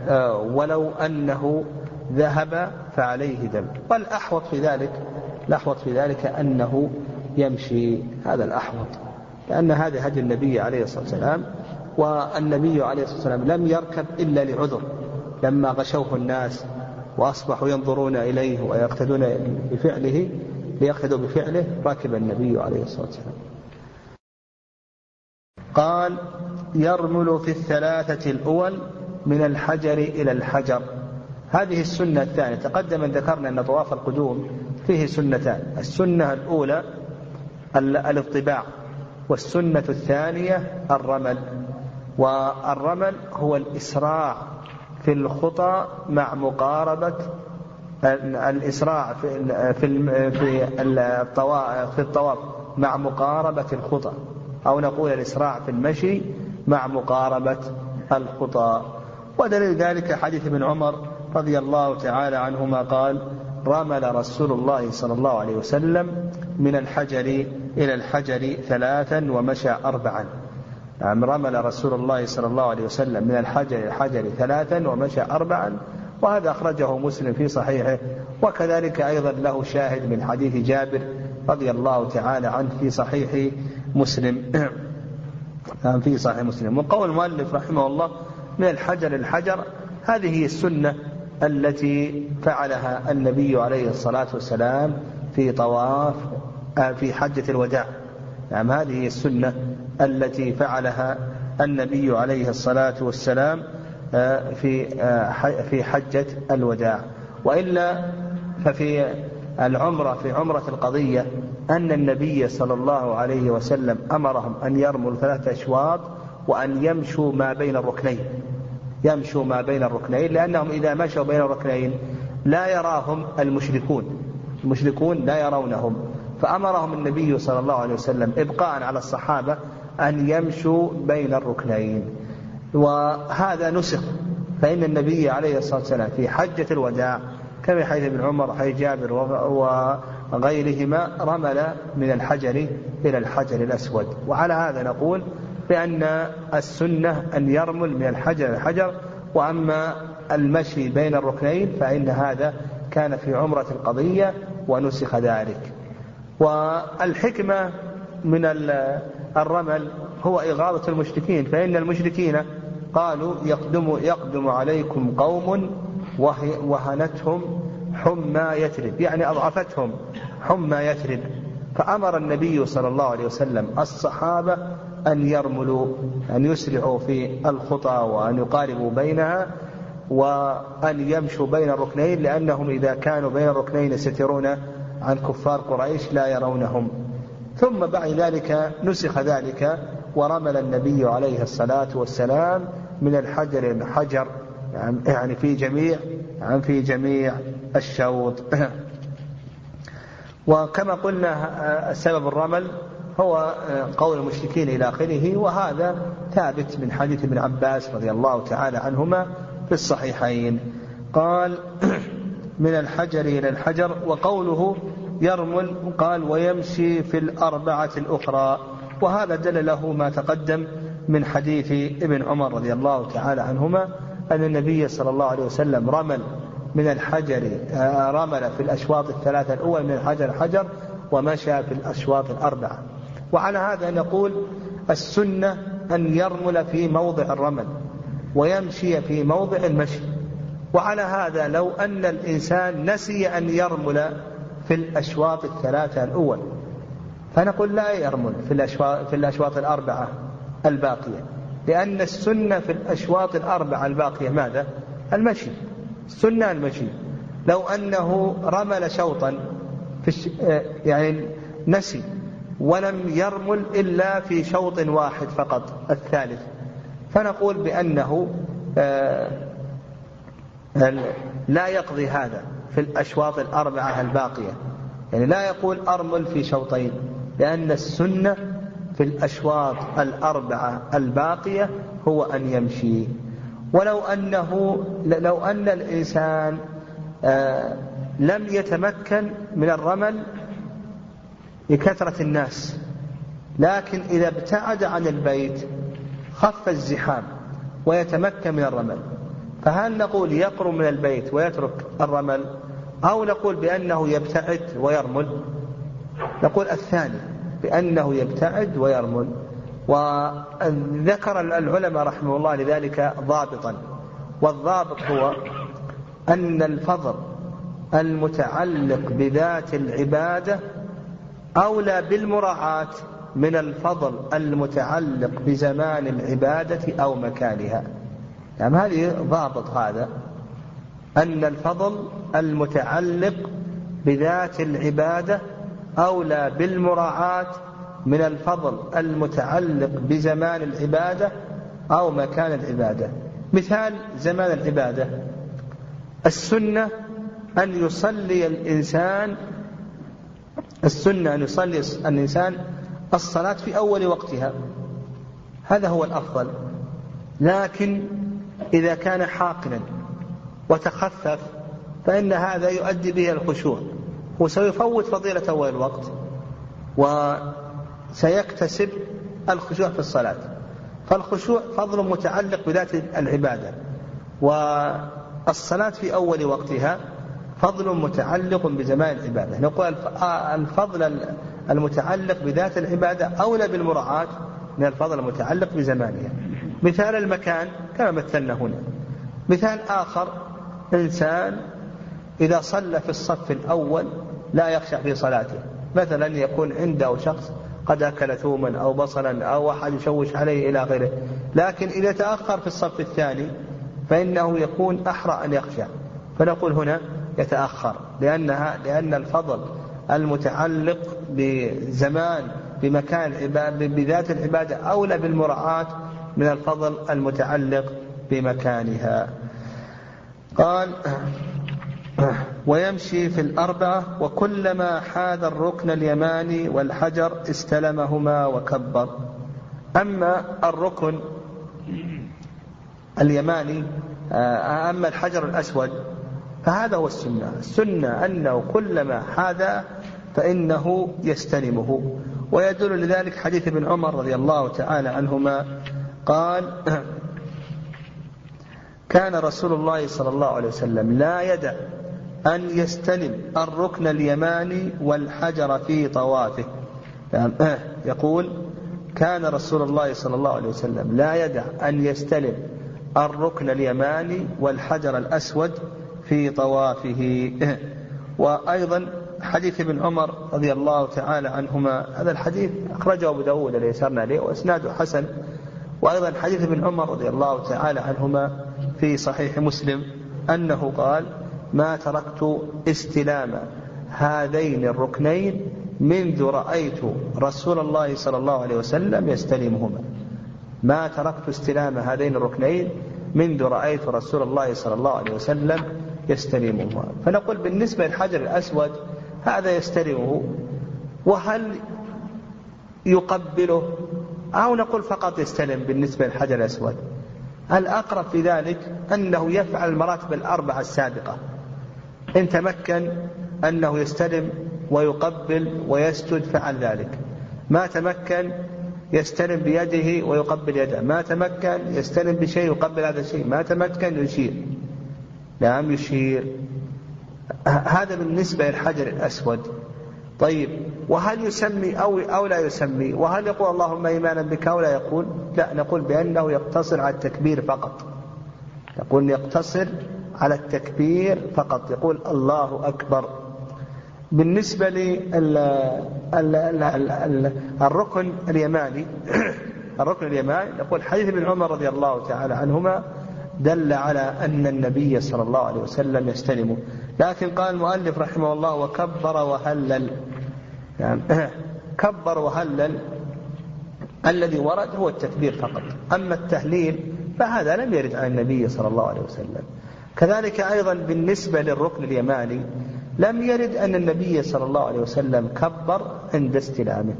آه، ولو أنه ذهب فعليه دم. والأحوط في ذلك الأحوط في ذلك أنه يمشي. هذا الأحوط. لأن هذا هدي النبي عليه الصلاة والسلام والنبي عليه الصلاة والسلام لم يركب إلا لعذر. لما غشوه الناس وأصبحوا ينظرون إليه ويقتدون بفعله ليقتدوا بفعله ركب النبي عليه الصلاة والسلام. قال يرمل في الثلاثة الأول من الحجر إلى الحجر. هذه السنة الثانية. تقدم أن ذكرنا أن طواف القدوم فيه سنتان. السنة الأولى الاطباع والسنة الثانية الرمل. والرمل هو الإسراع في الخطى مع مقاربة الإسراع في في الطواف مع مقاربة الخطى. أو نقول الإسراع في المشي مع مقاربة الخطى. ودليل ذلك حديث ابن عمر رضي الله تعالى عنهما قال رمل رسول الله صلى الله عليه وسلم من الحجر إلى الحجر ثلاثا ومشى أربعا. نعم رمل رسول الله صلى الله عليه وسلم من الحجر إلى الحجر ثلاثا ومشى أربعا وهذا أخرجه مسلم في صحيحه. وكذلك أيضا له شاهد من حديث جابر رضي الله تعالى عنه في صحيح مسلم. نعم في صحيح مسلم. وقول المؤلف رحمه الله من الحجر الحجر هذه هي السنة التي فعلها النبي عليه الصلاة والسلام في طواف آه، في حجة الوداع. نعم هذه هي السنة التي فعلها النبي عليه الصلاة والسلام آه، في آه، في حجة الوداع. وإلا ففي العمرة في عمرة القضية أن النبي صلى الله عليه وسلم أمرهم أن يرموا ثلاثة أشواط وأن يمشوا ما بين الركنين. يمشوا ما بين الركنين لأنهم إذا مشوا بين الركنين لا يراهم المشركون. المشركون لا يرونهم. فأمرهم النبي صلى الله عليه وسلم إبقاء على الصحابة أن يمشوا بين الركنين. وهذا نسخ فإن النبي عليه الصلاة والسلام في حجة الوداع كما حيث ابن عمر وحيث جابر وغيرهما رمل من الحجر إلى الحجر الأسود. وعلى هذا نقول بأن السنة أن يرمل من الحجر إلى الحجر وأما المشي بين الركنين فإن هذا كان في عمرة القضية ونسخ ذلك. والحكمة من الرمل هو إغاظة المشركين فإن المشركين قالوا يقدم يقدم عليكم قوم وهنتهم حمى يثرب. يعني أضعفتهم حمى يثرب. فأمر النبي صلى الله عليه وسلم الصحابة أن يرملوا أن يسرعوا في الخطى وأن يقاربوا بينها وأن يمشوا بين الركنين لأنهم إذا كانوا بين الركنين يسترون عن كفار قريش لا يرونهم. ثم بعد ذلك نسخ ذلك ورمل النبي عليه الصلاة والسلام من الحجر الحجر يعني في جميع يعني في جميع الشوط. *clears throat* وكما قلنا سبب الرمل هو قول المشركين إلى آخره وهذا ثابت من حديث ابن عباس رضي الله تعالى عنهما في الصحيحين. قال *clears throat* من الحجر إلى الحجر وقوله يرمل قال ويمشي في الأربعة الأخرى. وهذا دل له ما تقدم من حديث ابن عمر رضي الله تعالى عنهما أن النبي صلى الله عليه وسلم رمل من الحجر آه، رمل في الأشواط الثلاثة الأول من الحجر الحجر ومشى في الأشواط الأربعة. وعلى هذا نقول السنة أن يرمل في موضع الرمل ويمشي في موضع المشي. وعلى هذا لو أن الإنسان نسي أن يرمل في الأشواط الثلاثة الأول فنقول لا يرمل في الأشواط, في الأشواط الأربعة الباقية لأن السنة في الأشواط الأربعة الباقية ماذا؟ المشي. السنة المشي لو أنه رمل شوطا في الش... يعني نسي ولم يرمل إلا في شوط واحد فقط الثالث. فنقول بأنه آه، لا يقضي هذا في الأشواط الأربعة الباقية. يعني لا يقول أرمل في شوطين لأن السنة في الأشواط الأربعة الباقية هو أن يمشي. ولو أنه لو أن الإنسان آه، لم يتمكن من الرمل لكثرة الناس. لكن إذا ابتعد عن البيت خف الزحام ويتمكن من الرمل. فهل نقول يقرب من البيت ويترك الرمل أو نقول بأنه يبتعد ويرمل؟ نقول الثاني بأنه يبتعد ويرمل. وذكر العلماء رحمه الله لذلك ضابطا. والضابط هو أن الفضل المتعلق بذات العبادة أولى بالمراعاة من الفضل المتعلق بزمان العبادة أو مكانها. يعني هذه ضابط هذا أن الفضل المتعلق بذات العبادة أولى بالمراعاة من الفضل المتعلق بزمان العبادة أو مكان العبادة. مثال زمان العبادة. السنة أن يصلي الإنسان السنة أن يصلي الإنسان الصلاة في أول وقتها. هذا هو الأفضل. لكن إذا كان حاقنا وتخفف فإن هذا يؤدي به الخشوع وسيفوت فضيلة أول الوقت. وسيكتسب الخشوع في الصلاة. فالخشوع فضل متعلق بذات العبادة. والصلاة في أول وقتها فضل متعلق بزمان العبادة. نقول الفضل المتعلق بذات العبادة أولى بالمراعاة من الفضل المتعلق بزمانها. مثال المكان كما مثلنا هنا. مثال آخر إنسان إذا صلى في الصف الأول لا يخشع في صلاته. مثلا يكون عنده شخص قد أكل ثوما أو بصلا أو أحد يشوش عليه إلى غيره لكن إذا تأخر في الصف الثاني فإنه يكون أحرى أن يخشع فنقول هنا يتأخر لأنها لأن الفضل المتعلق بزمان بمكان بذات العبادة أولى بالمراعاة من الفضل المتعلق بمكانها. قال *coughs* ويمشي في الأربعة وكلما حاذ الركن اليماني والحجر استلمهما وكبر. أما الركن اليماني آه، أما الحجر الأسود فهذا هو السنة. السنة أنه كلما حاذى فإنه يستلمه. ويدل لذلك حديث ابن عمر رضي الله تعالى عنهما قال *coughs* كان رسول الله صلى الله عليه وسلم لا يدع أن يستلم الركن اليماني والحجر في طوافه. يقول كان رسول الله صلى الله عليه وسلم لا يدع أن يستلم الركن اليماني والحجر الأسود في طوافه. وأيضا حديث ابن عمر رضي الله تعالى عنهما هذا الحديث أخرجه أبو داود الذي يسرنا عليه وإسناده حسن وأيضا حديث ابن عمر رضي الله تعالى عنهما في صحيح مسلم أنه قال ما تركت استلام هذين الركنين منذ رأيت رسول الله صلى الله عليه وسلم يستلمهما. ما تركت استلام هذين الركنين منذ رأيت رسول الله صلى الله عليه وسلم يستلمهما. فنقول بالنسبة للحجر الأسود هذا يستلمه. وهل يقبله؟ أو نقول فقط يستلم بالنسبة للحجر الأسود. الأقرب في ذلك أنه يفعل المراتب الأربعة السابقة. إن تمكن أنه يستلم ويقبل ويسجد فعل ذلك. ما تمكن يستلم بيده ويقبل يده. ما تمكن يستلم بشيء يقبل هذا الشيء. ما تمكن يشير. نعم يشير. هذا بالنسبة للحجر الأسود. طيب وهل يسمي أو, أو لا يسمي؟ وهل يقول اللهم إيمانا بك أو لا يقول؟ لا نقول بأنه يقتصر على التكبير فقط. يقول يقتصر على التكبير فقط. يقول الله أكبر. بالنسبة للركن اليماني *clears throat* الركن اليماني يقول حديث ابن عمر رضي الله تعالى عنهما دل على أن النبي صلى الله عليه وسلم يستلمه لكن قال المؤلف رحمه الله وكبر وهلل. يعني *clears throat* كبر وهلل. الذي ورد هو التكبير فقط. أما التهليل فهذا لم يرد عن النبي صلى الله عليه وسلم. كذلك أيضا بالنسبة للركن اليماني لم يرد أن النبي صلى الله عليه وسلم كبر عند استلامه.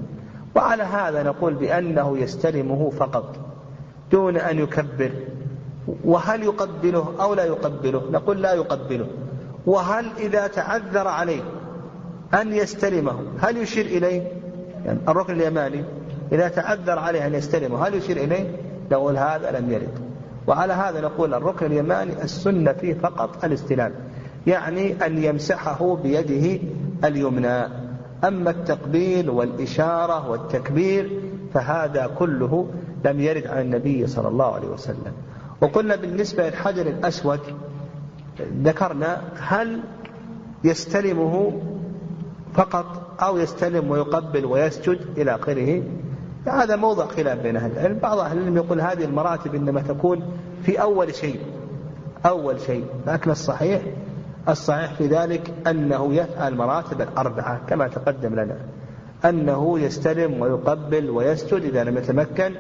وعلى هذا نقول بأنه يستلمه فقط دون أن يكبر. وهل يقبله أو لا يقبله؟ نقول لا يقبله. وهل إذا تعذر عليه أن يستلمه هل يشير إليه؟ يعني الركن اليماني إذا تعذر عليه أن يستلمه هل يشير إليه؟ نقول هذا لم يرد. وعلى هذا نقول الركن اليماني السنة فيه فقط الاستلام يعني أن يمسحه بيده اليمنى. أما التقبيل والإشارة والتكبير فهذا كله لم يرد عن النبي صلى الله عليه وسلم. وقلنا بالنسبة للحجر الأسود ذكرنا هل يستلمه فقط أو يستلم ويقبل ويسجد إلى آخره؟ هذا موضع خلاف بين أهل العلم. بعض أهل العلم يقول هذه المراتب إنما تكون في أول شيء أول شيء. لكن الصحيح الصحيح في ذلك أنه يفعل مراتب الأربعة كما تقدم لنا. أنه يستلم ويقبل ويسجد إذا لم يتمكن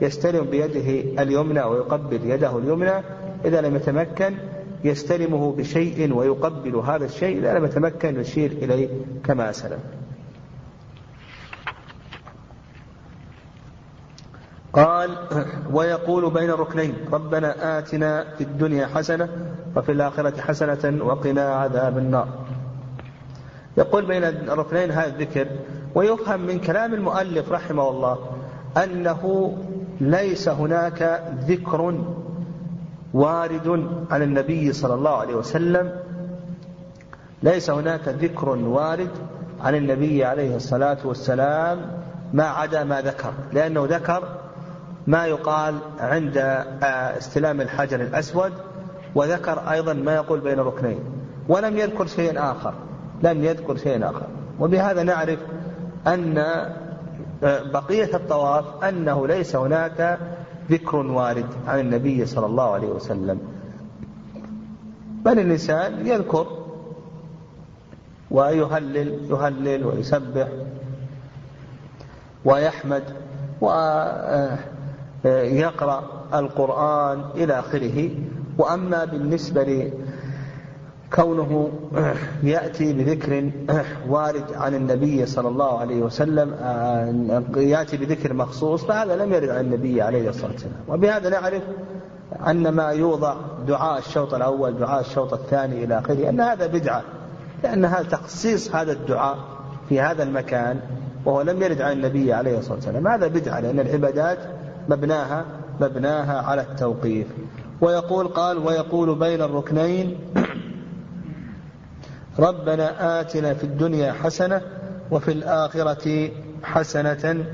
يستلم بيده اليمنى ويقبل يده اليمنى. إذا لم يتمكن يستلمه بشيء ويقبل هذا الشيء. إذا لم يتمكن يشير إليه كما سلم قال ويقول بين الركنين ربنا آتنا في الدنيا حسنة وفي الآخرة حسنة وقنا عذاب النار. يقول بين الركنين هذا الذكر ويفهم من كلام المؤلف رحمه الله أنه ليس هناك ذكر وارد عن النبي صلى الله عليه وسلم ليس هناك ذكر وارد عن النبي عليه الصلاة والسلام ما عدا ما ذكر لأنه ذكر ما يقال عند آه، استلام الحجر الأسود وذكر أيضا ما يقول بين الركنين ولم يذكر شيئا آخر. لم يذكر شيئا آخر. وبهذا نعرف أن آه، بقية الطواف أنه ليس هناك ذكر وارد عن النبي صلى الله عليه وسلم. بل الإنسان يذكر ويهلل يهلل ويسبح ويحمد ويقرأ القرآن إلى آخره وأما بالنسبة كونه يأتي بذكر وارد عن النبي صلى الله عليه وسلم يأتي بذكر مخصوص فهذا لم يرد عن النبي عليه الصلاة والسلام. وبهذا نعرف أن ما يوضع دعاء الشوط الأول دعاء الشوط الثاني إلى آخره أن هذا بدعة لأن هذا تخصيص هذا الدعاء في هذا المكان وهو لم يرد عن النبي عليه الصلاة والسلام. هذا بدعة لأن العبادات مبناها مبناها على التوقيف. ويقول قال ويقول بين الركنين ربنا آتنا في الدنيا حسنة وفي الآخرة حسنة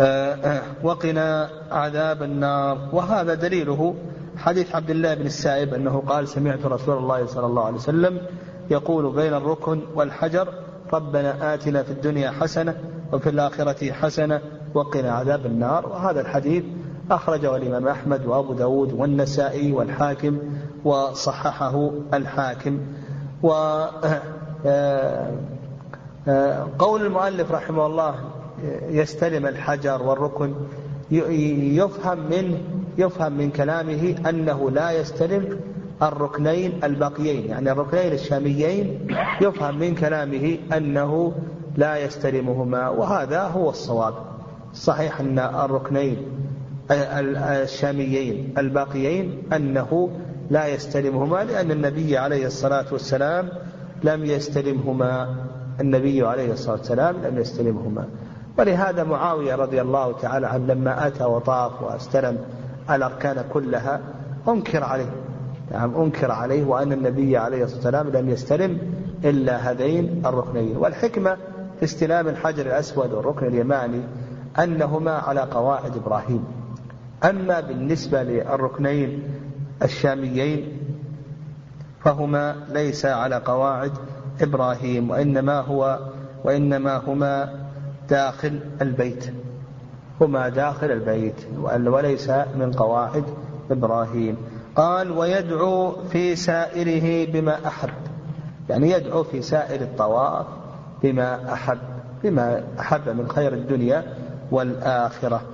آه، آه، وقنا عذاب النار. وهذا دليله حديث عبد الله بن السائب أنه قال سمعت رسول الله صلى الله عليه وسلم يقول بين الركن والحجر ربنا آتنا في الدنيا حسنة وفي الآخرة حسنة وقنا عذاب النار. وهذا الحديث أخرجه الإمام أحمد وأبو داود والنسائي والحاكم وصححه الحاكم. و آه، آه، قول المؤلف رحمه الله يستلم الحجر والركن يفهم من يفهم من كلامه أنه لا يستلم الركنين الباقيين يعني الركنين الشاميين يفهم من كلامه أنه لا يستلمهما وهذا هو الصواب. صحيح أن الركنين الشاميين الباقيين أنه لا يستلمهما لأن النبي عليه الصلاة والسلام لم يستلمهما النبي عليه الصلاة والسلام لم يستلمهما. ولهذا معاوية رضي الله تعالى عنه لما أتى وطاف واستلم الأركان كلها أنكر عليه. نعم أنكر عليه وأن النبي عليه الصلاة والسلام لم يستلم إلا هذين الركنين. والحكمة في استلام الحجر الأسود والركن اليماني أنهما على قواعد إبراهيم. أما بالنسبة للركنين الشاميين فهما ليس على قواعد إبراهيم وإنما هو وإنما هما داخل البيت. هما داخل البيت وليس من قواعد إبراهيم. قال ويدعو في سائره بما أحب. يعني يدعو في سائر الطواف بما أحب بما أحب من خير الدنيا والآخرة.